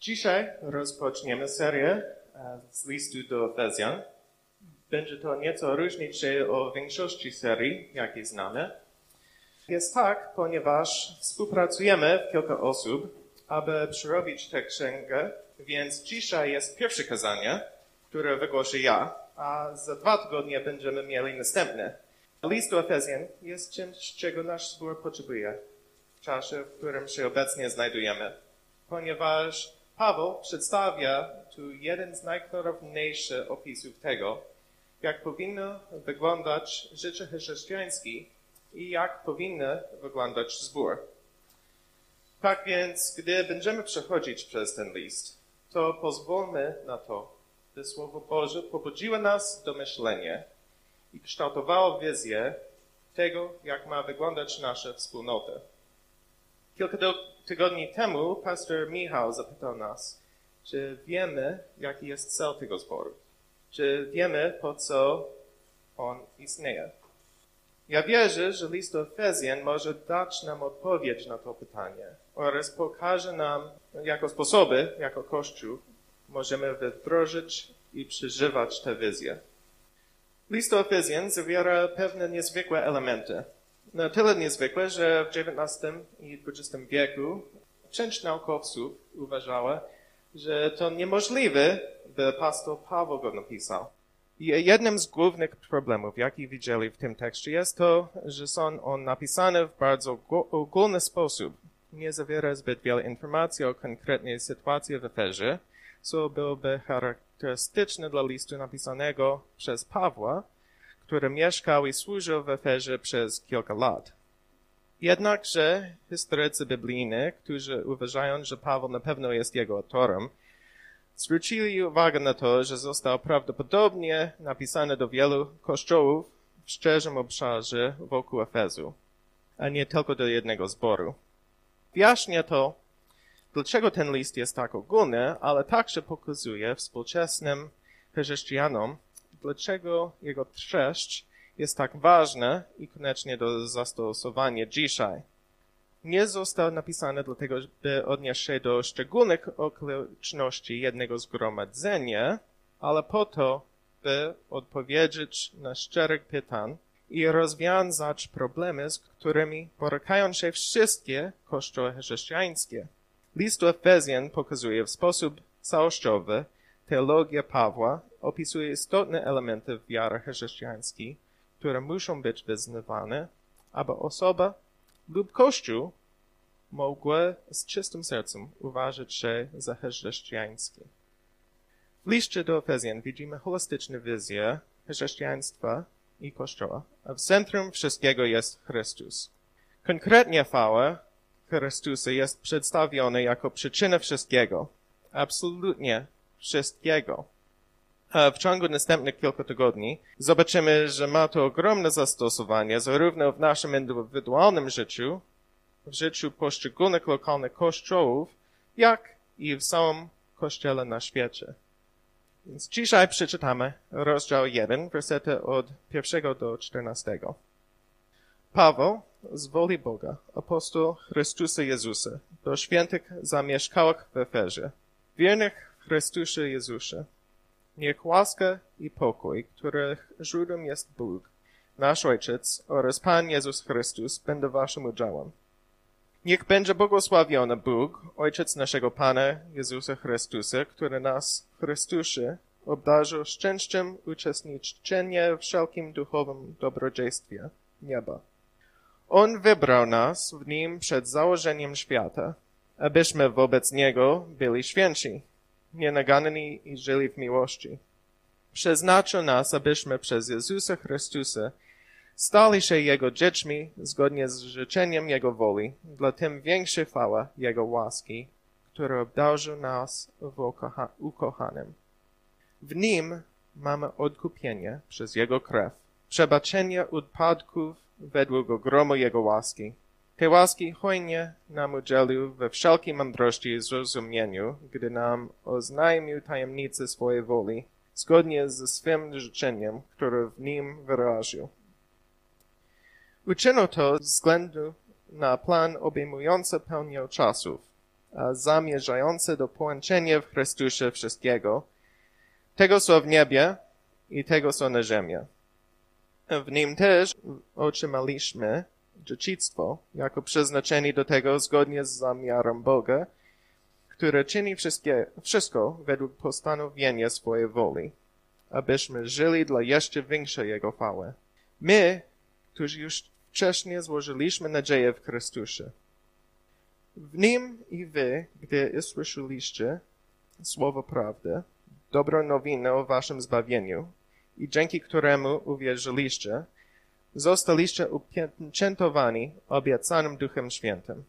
Dzisiaj rozpoczniemy serię e, z listu do Efezjan. Będzie to nieco różnić się od większości serii, jakie znamy. Jest tak, ponieważ współpracujemy w kilka osób, aby przerobić tę księgę, więc dzisiaj jest pierwsze kazanie, które wygłoszę ja, a za dwa tygodnie będziemy mieli następne. List do Efezjan jest czymś, czego nasz zbór potrzebuje w czasie, w którym się obecnie znajdujemy, ponieważ Paweł przedstawia tu jeden z najklarowniejszych opisów tego, jak powinno wyglądać życie chrześcijańskie i jak powinny wyglądać zbór. Tak więc, gdy będziemy przechodzić przez ten list, to pozwólmy na to, by Słowo Boże pobudziło nas do myślenia i kształtowało wizję tego, jak ma wyglądać nasza wspólnota. Kilka tygodni temu pastor Michał zapytał nas, czy wiemy, jaki jest cel tego zboru. Czy wiemy, po co on istnieje. Ja wierzę, że list do Efezjan może dać nam odpowiedź na to pytanie oraz pokaże nam, jako sposoby, jako Kościół, możemy wdrożyć i przeżywać tę wizję. List do Efezjan zawiera pewne niezwykłe elementy. Na tyle niezwykłe, że w XIX i XX wieku część naukowców uważała, że to niemożliwe, by pastor Paweł go napisał. I jednym z głównych problemów, jaki widzieli w tym tekście, jest to, że są on napisane w bardzo ogólny sposób. Nie zawiera zbyt wiele informacji o konkretnej sytuacji w Efezie, co byłoby charakterystyczne dla listu napisanego przez Pawła, który mieszkał i służył w Efezie przez kilka lat. Jednakże historycy biblijni, którzy uważają, że Paweł na pewno jest jego autorem, zwrócili uwagę na to, że został prawdopodobnie napisany do wielu kościołów w szczerym obszarze wokół Efezu, a nie tylko do jednego zboru. Wyjaśnia to, dlaczego ten list jest tak ogólny, ale także pokazuje współczesnym chrześcijanom, dlaczego jego treść jest tak ważna i koniecznie do zastosowania dzisiaj. Nie został napisany dlatego, by odnieść się do szczególnych okoliczności jednego zgromadzenia, ale po to, by odpowiedzieć na szczerych pytań i rozwiązać problemy, z którymi borykają się wszystkie kościoły chrześcijańskie. List do Efezjan pokazuje w sposób całościowy teologię Pawła, opisuje istotne elementy wiary chrześcijańskiej, które muszą być wyznawane, aby osoba lub Kościół mogły z czystym sercem uważać się za chrześcijańskie. W liście do Efezjan widzimy holistyczną wizję chrześcijaństwa i Kościoła, a w centrum wszystkiego jest Chrystus. Konkretnie chwała Chrystusa jest przedstawiona jako przyczyna wszystkiego, absolutnie wszystkiego. W ciągu następnych kilku tygodni zobaczymy, że ma to ogromne zastosowanie zarówno w naszym indywidualnym życiu, w życiu poszczególnych lokalnych kościołów, jak i w całym kościele na świecie. Więc dzisiaj przeczytamy rozdział 1, wersety od 1 do 14. Paweł, z woli Boga, apostoł Chrystusa Jezusa, do świętych zamieszkałych w Efezie, wiernych Chrystusie Jezusie, Niech łaska i pokój, których źródłem jest Bóg, nasz Ojciec oraz Pan Jezus Chrystus, będą waszym udziałem. Niech będzie błogosławiony Bóg, Ojciec naszego Pana Jezusa Chrystusa, który nas Chrystusie obdarzył szczęściem uczestniczenia w wszelkim duchowym dobrodziejstwie nieba. On wybrał nas w nim przed założeniem świata, abyśmy wobec Niego byli święci nienaganni i żyli w miłości. Przeznaczył nas, abyśmy przez Jezusa Chrystusa stali się Jego dziećmi zgodnie z życzeniem Jego woli, dla tym większa chwała Jego łaski, który obdarzył nas w ukocha ukochanym. W Nim mamy odkupienie przez Jego krew, przebaczenie upadków według ogromu Jego łaski, te łaski hojnie nam udzielił we wszelkiej mądrości i zrozumieniu, gdy nam oznajmił tajemnice swojej woli, zgodnie ze swym życzeniem, które w nim wyraził. Uczynił to ze względu na plan obejmujący pełnię czasów, a zamierzające do połączenia w Chrystusie wszystkiego, tego co w niebie i tego co na ziemi. W nim też otrzymaliśmy dziedzictwo, jako przeznaczeni do tego zgodnie z zamiarem Boga, które czyni wszystkie, wszystko według postanowienia swojej woli, abyśmy żyli dla jeszcze większej Jego chwały. My, którzy już wcześniej złożyliśmy nadzieję w Chrystusie. W Nim i wy, gdy usłyszeliście słowo prawdy, dobrą nowinę o waszym zbawieniu i dzięki któremu uwierzyliście, zostaliście upieczętowani obiecanym Duchem Świętym.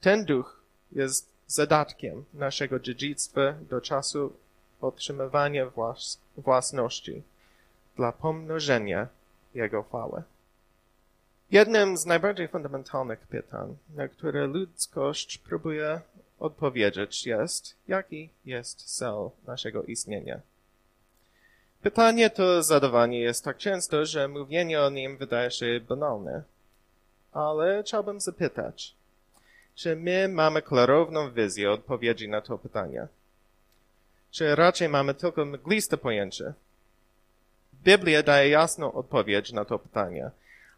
Ten Duch jest zadatkiem naszego dziedzictwa do czasu otrzymywania włas własności dla pomnożenia Jego chwały. Jednym z najbardziej fundamentalnych pytań, na które ludzkość próbuje odpowiedzieć jest, jaki jest cel naszego istnienia. Pytanie to zadawanie jest tak często, że mówienie o nim wydaje się banalne. Ale chciałbym zapytać, czy my mamy klarowną wizję odpowiedzi na to pytanie? Czy raczej mamy tylko mgliste pojęcie? Biblia daje jasną odpowiedź na to pytanie,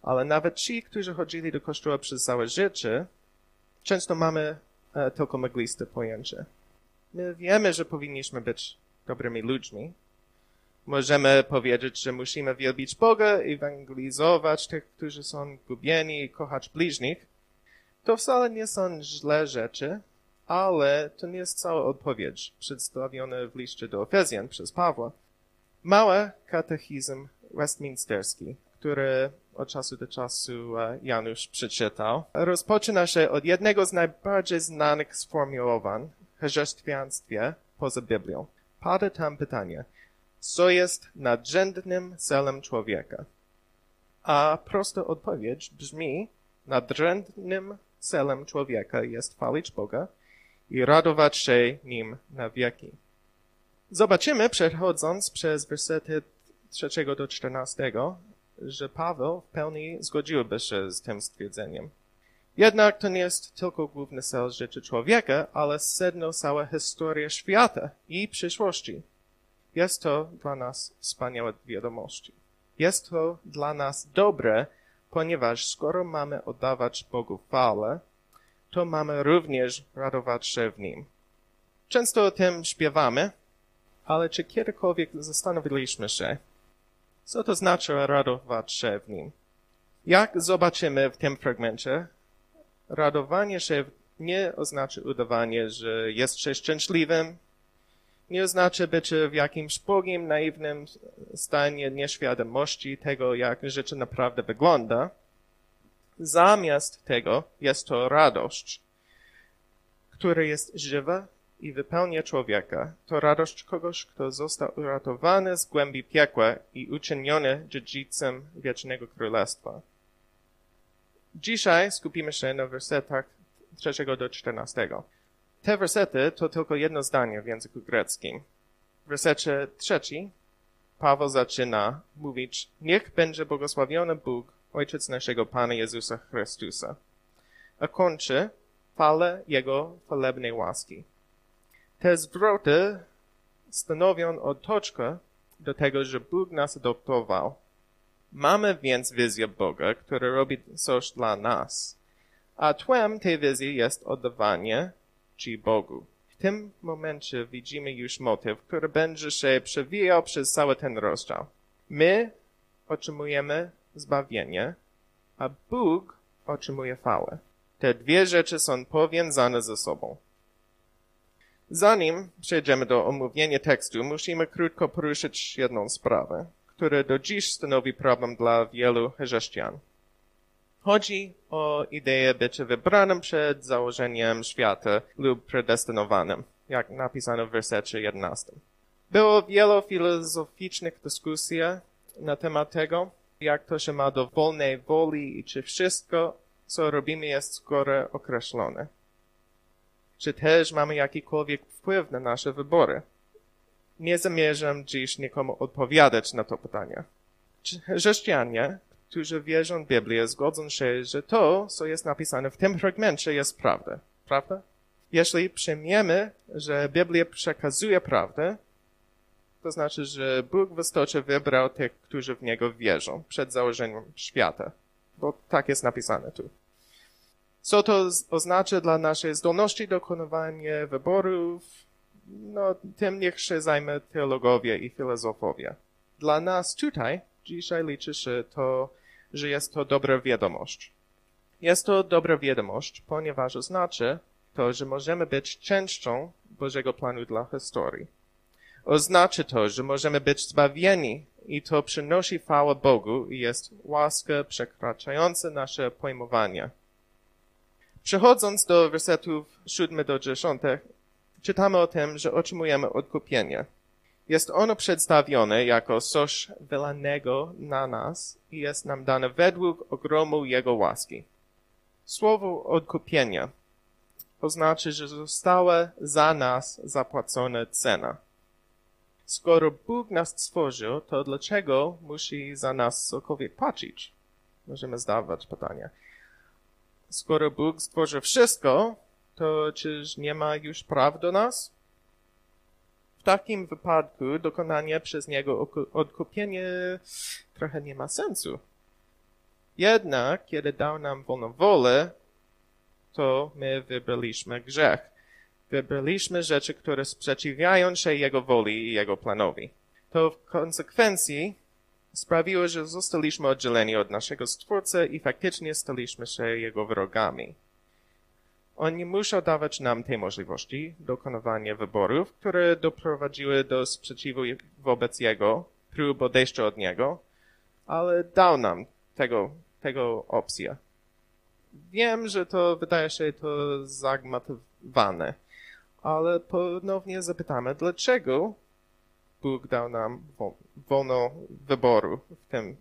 ale nawet ci, którzy chodzili do kościoła przez całe życie, często mamy e, tylko mgliste pojęcie. My wiemy, że powinniśmy być dobrymi ludźmi, Możemy powiedzieć, że musimy wielbić Boga, ewangelizować tych, którzy są gubieni i kochać bliźnich. To wcale nie są źle rzeczy, ale to nie jest cała odpowiedź przedstawiona w liście do Efezjan przez Pawła. Mały katechizm westminsterski, który od czasu do czasu e, Janusz przeczytał, rozpoczyna się od jednego z najbardziej znanych sformułowań chrześcijaństwie poza Biblią. Pada tam pytanie – co jest nadrzędnym celem człowieka. A prosta odpowiedź brzmi, nadrzędnym celem człowieka jest chwalić Boga i radować się nim na wieki. Zobaczymy, przechodząc przez wersety 3 do 14, że Paweł w pełni zgodziłby się z tym stwierdzeniem. Jednak to nie jest tylko główny cel życia człowieka, ale sedno cała historia świata i przyszłości. Jest to dla nas wspaniałe wiadomości. Jest to dla nas dobre, ponieważ skoro mamy oddawać Bogu chwałę, to mamy również radować się w Nim. Często o tym śpiewamy, ale czy kiedykolwiek zastanowiliśmy się, co to znaczy radować się w Nim? Jak zobaczymy w tym fragmencie, radowanie się nie oznacza udawanie, że jest się szczęśliwym, nie oznacza bycie w jakimś bogiem, naiwnym stanie nieświadomości tego, jak życie naprawdę wygląda. Zamiast tego jest to radość, która jest żywa i wypełnia człowieka. To radość kogoś, kto został uratowany z głębi piekła i uczyniony dziedzicem wiecznego królestwa. Dzisiaj skupimy się na wersetach 3 do 14. Te wersety to tylko jedno zdanie w języku greckim. W wersecie trzeci Paweł zaczyna mówić, niech będzie błogosławiony Bóg, Ojciec naszego Pana Jezusa Chrystusa. A kończy fale Jego chwalebnej łaski. Te zwroty stanowią otoczkę do tego, że Bóg nas adoptował. Mamy więc wizję Boga, który robi coś dla nas. A tłem tej wizji jest oddawanie czci Bogu. W tym momencie widzimy już motyw, który będzie się przewijał przez cały ten rozdział. My otrzymujemy zbawienie, a Bóg otrzymuje chwałę. Te dwie rzeczy są powiązane ze sobą. Zanim przejdziemy do omówienia tekstu, musimy krótko poruszyć jedną sprawę, która do dziś stanowi problem dla wielu chrześcijan. Chodzi o ideę bycia wybranym przed założeniem świata lub predestynowanym, jak napisano w wersecie 11. Było wiele filozoficznych dyskusji na temat tego, jak to się ma do wolnej woli i czy wszystko, co robimy jest góry określone. Czy też mamy jakikolwiek wpływ na nasze wybory? Nie zamierzam dziś nikomu odpowiadać na to pytanie. Chrześcijanie którzy wierzą w Biblię, zgodzą się, że to, co jest napisane w tym fragmencie, jest prawda. Prawda? Jeśli przyjmiemy, że Biblia przekazuje prawdę, to znaczy, że Bóg w istocie wybrał tych, którzy w Niego wierzą przed założeniem świata, bo tak jest napisane tu. Co to oznacza dla naszej zdolności dokonywania wyborów? No, tym niech się zajmę teologowie i filozofowie. Dla nas tutaj dzisiaj liczy się to, że jest to dobra wiadomość. Jest to dobra wiadomość, ponieważ oznacza to, że możemy być częścią Bożego planu dla historii. Oznacza to, że możemy być zbawieni i to przynosi chwałę Bogu i jest łaska przekraczająca nasze pojmowanie. Przechodząc do wersetów 7 do 10, czytamy o tym, że otrzymujemy odkupienie. Jest ono przedstawione jako coś wylanego na nas i jest nam dane według ogromu Jego łaski. Słowo odkupienia oznacza, że została za nas zapłacona cena. Skoro Bóg nas stworzył, to dlaczego musi za nas cokolwiek płacić? Możemy zdawać pytanie. Skoro Bóg stworzył wszystko, to czyż nie ma już praw do nas? W takim wypadku dokonanie przez Niego odkupienie trochę nie ma sensu. Jednak, kiedy dał nam wolną wolę, to my wybraliśmy grzech. Wybraliśmy rzeczy, które sprzeciwiają się Jego woli i Jego planowi. To w konsekwencji sprawiło, że zostaliśmy oddzieleni od naszego Stwórcy i faktycznie staliśmy się Jego wrogami. On nie musiał dawać nam tej możliwości dokonywania wyborów, które doprowadziły do sprzeciwu wobec Jego, prób odejścia od Niego, ale dał nam tego, tego opcję. Wiem, że to wydaje się to zagmatowane, ale ponownie zapytamy, dlaczego Bóg dał nam wolno wyboru w tym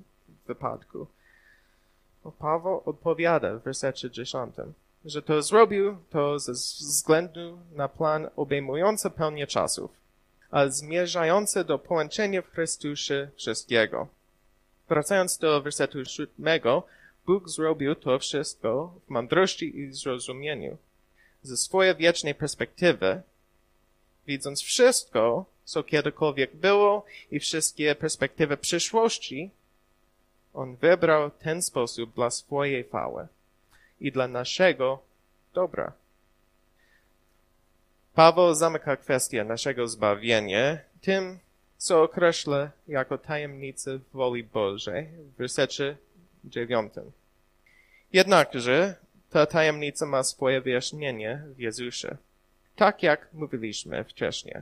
wypadku. Paweł odpowiada w wersecie 10 że to zrobił to ze względu na plan obejmujący pełnię czasów, a zmierzający do połączenia w Chrystusie wszystkiego. Wracając do wersetu siódmego, Bóg zrobił to wszystko w mądrości i zrozumieniu. Ze swojej wiecznej perspektywy, widząc wszystko, co kiedykolwiek było i wszystkie perspektywy przyszłości, On wybrał ten sposób dla swojej chwały i dla naszego dobra. Paweł zamyka kwestię naszego zbawienia tym, co określa jako tajemnicę woli Bożej w wersecie dziewiątym. Jednakże ta tajemnica ma swoje wyjaśnienie w Jezusie. Tak jak mówiliśmy wcześniej.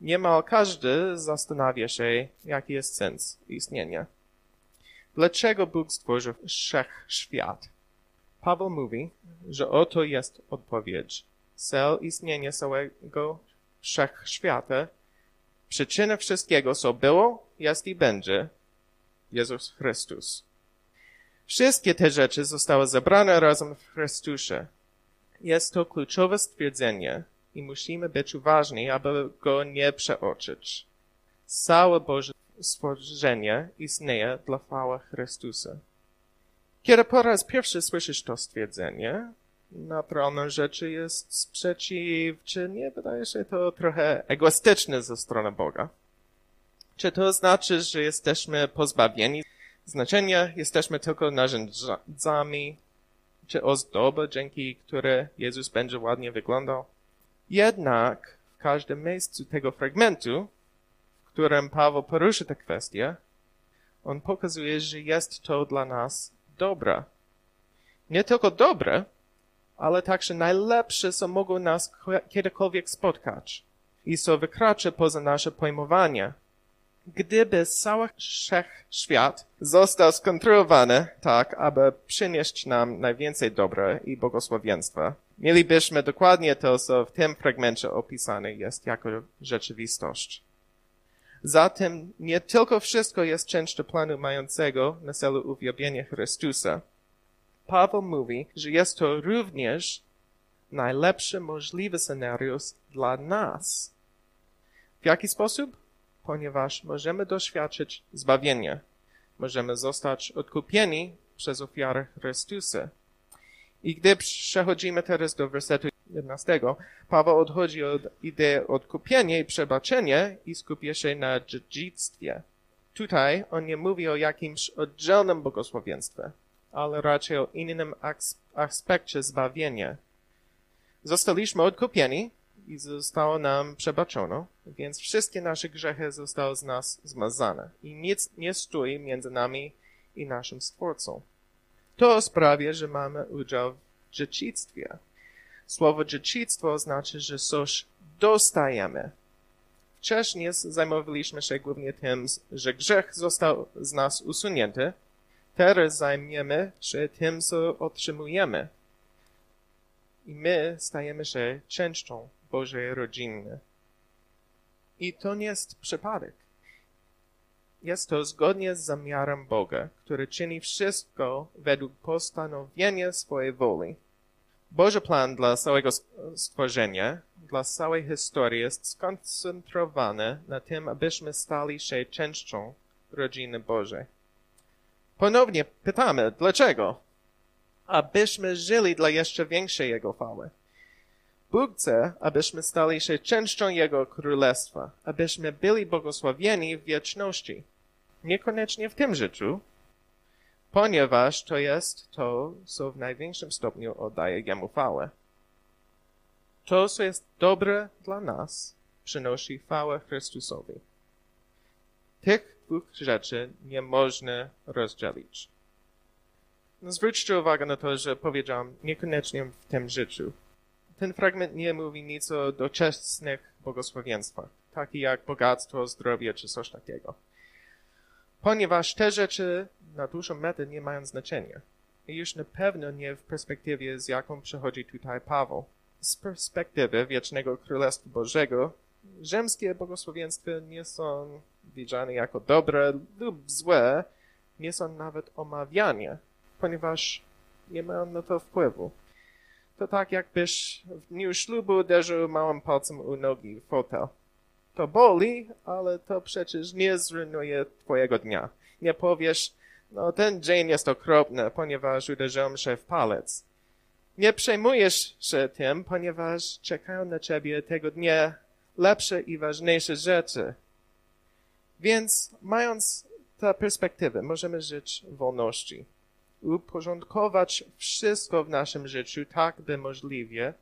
Niemal każdy zastanawia się, jaki jest sens istnienia. Dlaczego Bóg stworzył wszechświat? Paweł mówi, że oto jest odpowiedź. Cel istnienia całego wszechświata, przyczyna wszystkiego, co było, jest i będzie, Jezus Chrystus. Wszystkie te rzeczy zostały zebrane razem w Chrystusie. Jest to kluczowe stwierdzenie i musimy być uważni, aby go nie przeoczyć. Całe Boże stworzenie istnieje dla chwały Chrystusa. Kiedy po raz pierwszy słyszysz to stwierdzenie, naturalną rzeczy jest sprzeciw, czy nie wydaje się to trochę egoistyczne ze strony Boga? Czy to znaczy, że jesteśmy pozbawieni znaczenia, jesteśmy tylko narzędziami, czy ozdoby, dzięki które Jezus będzie ładnie wyglądał? Jednak w każdym miejscu tego fragmentu, w którym Paweł poruszy tę kwestię, on pokazuje, że jest to dla nas dobre. Nie tylko dobre, ale także najlepsze, co mogą nas kiedykolwiek spotkać i co wykracza poza nasze pojmowanie. Gdyby cały świat został skontrolowany tak, aby przynieść nam najwięcej dobra i błogosławieństwa, mielibyśmy dokładnie to, co w tym fragmencie opisane jest jako rzeczywistość. Zatem nie tylko wszystko jest częścią planu mającego na celu uwielbienie Chrystusa. Paweł mówi, że jest to również najlepszy możliwy scenariusz dla nas. W jaki sposób? Ponieważ możemy doświadczyć zbawienia. Możemy zostać odkupieni przez ofiarę Chrystusa. I gdy przechodzimy teraz do wersetu 11, Paweł odchodzi od idei odkupienia i przebaczenia i skupia się na dziedzictwie. Tutaj on nie mówi o jakimś oddzielnym błogosławieństwie, ale raczej o innym aspekcie zbawienia. Zostaliśmy odkupieni i zostało nam przebaczono, więc wszystkie nasze grzechy zostały z nas zmazane i nic nie stoi między nami i naszym Stwórcą. To sprawia, że mamy udział w dziedzictwie. Słowo dziedzictwo znaczy, że coś dostajemy. Wcześniej zajmowaliśmy się głównie tym, że grzech został z nas usunięty. Teraz zajmiemy się tym, co otrzymujemy. I my stajemy się częścią Bożej rodziny. I to nie jest przypadek. Jest to zgodnie z zamiarem Boga, który czyni wszystko według postanowienia swojej woli. Boży plan dla całego stworzenia, dla całej historii jest skoncentrowany na tym, abyśmy stali się częścią rodziny Bożej. Ponownie pytamy, dlaczego? Abyśmy żyli dla jeszcze większej Jego chwały. Bóg chce, abyśmy stali się częścią Jego Królestwa, abyśmy byli błogosławieni w wieczności. Niekoniecznie w tym życiu, ponieważ to jest to, co w największym stopniu oddaje Jemu chwałę. To, co jest dobre dla nas, przynosi chwałę Chrystusowi. Tych dwóch rzeczy nie można rozdzielić. No, zwróćcie uwagę na to, że powiedziałam niekoniecznie w tym życiu. Ten fragment nie mówi nic o doczesnych błogosławieństwach, takich jak bogactwo, zdrowie czy coś takiego. Ponieważ te rzeczy na dłuższą metę nie mają znaczenia. I już na pewno nie w perspektywie, z jaką przychodzi tutaj Paweł. Z perspektywy wiecznego Królestwa Bożego, rzymskie błogosławieństwa nie są widziane jako dobre lub złe, nie są nawet omawiane, ponieważ nie mają na to wpływu. To tak jakbyś w dniu ślubu uderzył małym palcem u nogi w fotel. To boli, ale to przecież nie zrujnuje twojego dnia. Nie powiesz, no ten dzień jest okropny, ponieważ uderzyłem się w palec. Nie przejmujesz się tym, ponieważ czekają na ciebie tego dnia lepsze i ważniejsze rzeczy. Więc mając tę perspektywę, możemy żyć w wolności uporządkować wszystko w naszym życiu tak, by możliwie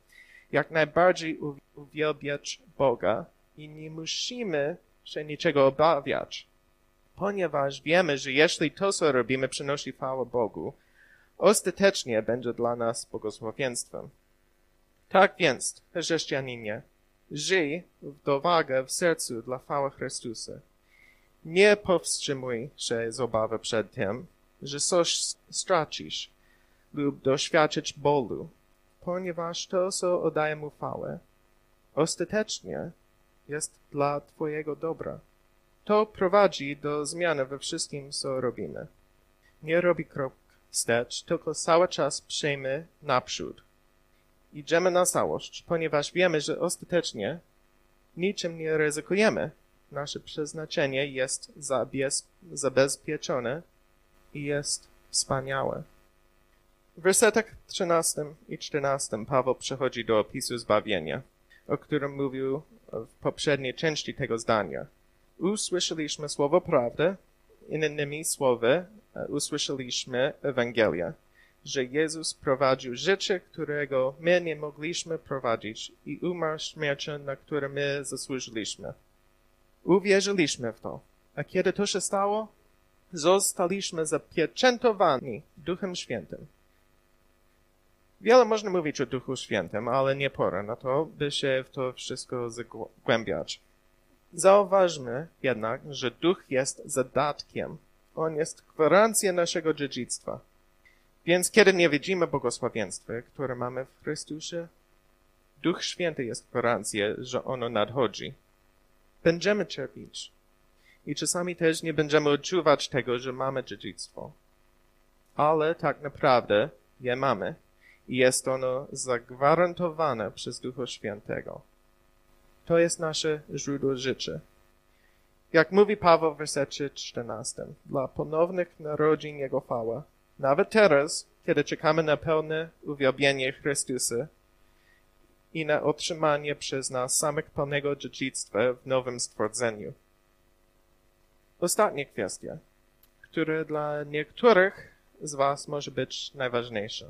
jak najbardziej uwielbiać Boga i nie musimy się niczego obawiać, ponieważ wiemy, że jeśli to, co robimy, przynosi chwałę Bogu, ostatecznie będzie dla nas błogosławieństwem. Tak więc, chrześcijaninie, żyj w dowagę w sercu dla chwały Chrystusa. Nie powstrzymuj się z obawy przed tym, że coś stracisz lub doświadczyć bólu, ponieważ to, co oddaje mu chwałę, ostatecznie jest dla Twojego dobra. To prowadzi do zmiany we wszystkim, co robimy. Nie robi krok wstecz, tylko cały czas przejmy naprzód. Idziemy na całość, ponieważ wiemy, że ostatecznie niczym nie ryzykujemy. Nasze przeznaczenie jest zabezpieczone i jest wspaniałe. W wersetach 13 i 14 Paweł przechodzi do opisu zbawienia, o którym mówił w poprzedniej części tego zdania. Usłyszeliśmy słowo prawdy, innymi słowy usłyszeliśmy Ewangelię, że Jezus prowadził życie, którego my nie mogliśmy prowadzić i umarł śmiercią, na które my zasłużyliśmy. Uwierzyliśmy w to. A kiedy to się stało? zostaliśmy zapieczętowani Duchem Świętym. Wiele można mówić o Duchu Świętym, ale nie pora na to, by się w to wszystko zagłębiać. Zauważmy jednak, że Duch jest zadatkiem. On jest gwarancją naszego dziedzictwa. Więc kiedy nie widzimy błogosławieństwa, które mamy w Chrystusie, Duch Święty jest gwarancją, że ono nadchodzi. Będziemy cierpieć. I czasami też nie będziemy odczuwać tego, że mamy dziedzictwo. Ale tak naprawdę je mamy. I jest ono zagwarantowane przez Ducha Świętego. To jest nasze źródło życia. Jak mówi Paweł w wersecie 14, dla ponownych narodzin Jego chwała, nawet teraz, kiedy czekamy na pełne uwielbienie Chrystusa i na otrzymanie przez nas samych pełnego dziedzictwa w nowym stworzeniu. Ostatnia kwestia, która dla niektórych z Was może być najważniejsza.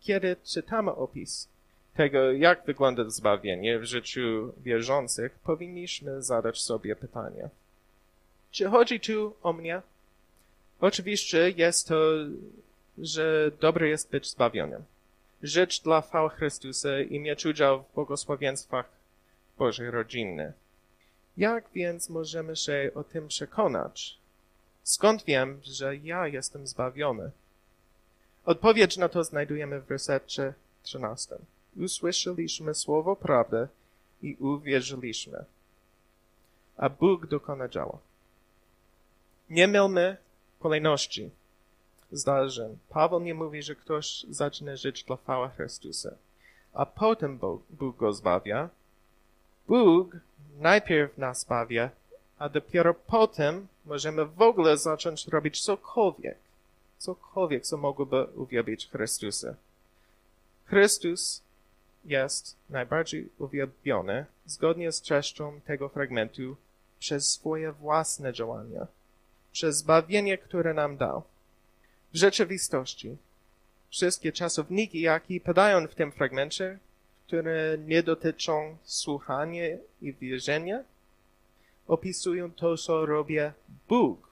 Kiedy czytamy opis tego, jak wygląda zbawienie w życiu wierzących, powinniśmy zadać sobie pytanie. Czy chodzi tu o mnie? Oczywiście jest to, że dobre jest być zbawionym. Żyć dla chwały Chrystusa i mieć udział w błogosławieństwach Bożej rodziny. Jak więc możemy się o tym przekonać? Skąd wiem, że ja jestem zbawiony? Odpowiedź na to znajdujemy w wersecie 13. Usłyszeliśmy słowo prawdy i uwierzyliśmy, a Bóg dokona dzieła. Nie mylmy kolejności zdarzeń. Paweł nie mówi, że ktoś zaczyna żyć dla chwały Chrystusa, a potem Bóg, Bóg go zbawia. Bóg najpierw nas zbawia, a dopiero potem możemy w ogóle zacząć robić cokolwiek, cokolwiek, co mogłoby uwielbić Chrystusa. Chrystus jest najbardziej uwielbiony zgodnie z treścią tego fragmentu przez swoje własne działania, przez zbawienie, które nam dał. W rzeczywistości wszystkie czasowniki, jakie padają w tym fragmencie, które nie dotyczą słuchania i wierzenia, opisują to, co robi Bóg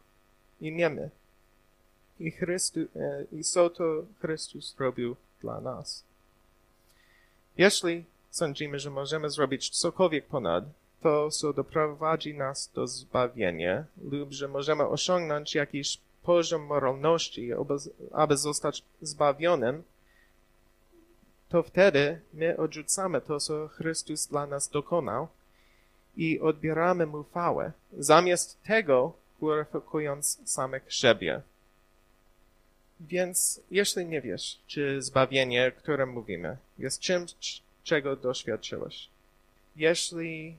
i nie my. I, Chrystu, e, I co to Chrystus robił dla nas. Jeśli sądzimy, że możemy zrobić cokolwiek ponad to, co doprowadzi nas do zbawienia, lub że możemy osiągnąć jakiś poziom moralności, aby, zostać zbawionym, to wtedy my odrzucamy to, co Chrystus dla nas dokonał i odbieramy mu chwałę, zamiast tego gloryfikując samych siebie. Więc jeśli nie wiesz, czy zbawienie, o którym mówimy, jest czymś, czego doświadczyłeś, jeśli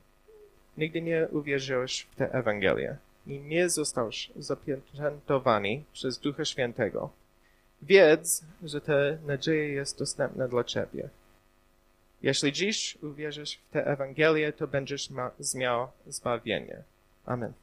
nigdy nie uwierzyłeś w tę Ewangelię i nie zostałeś zapieczętowany przez Ducha Świętego, wiedz, że ta nadzieja jest dostępna dla ciebie. Jeśli dziś uwierzysz w tę Ewangelię, to będziesz miał zbawienie. Amen.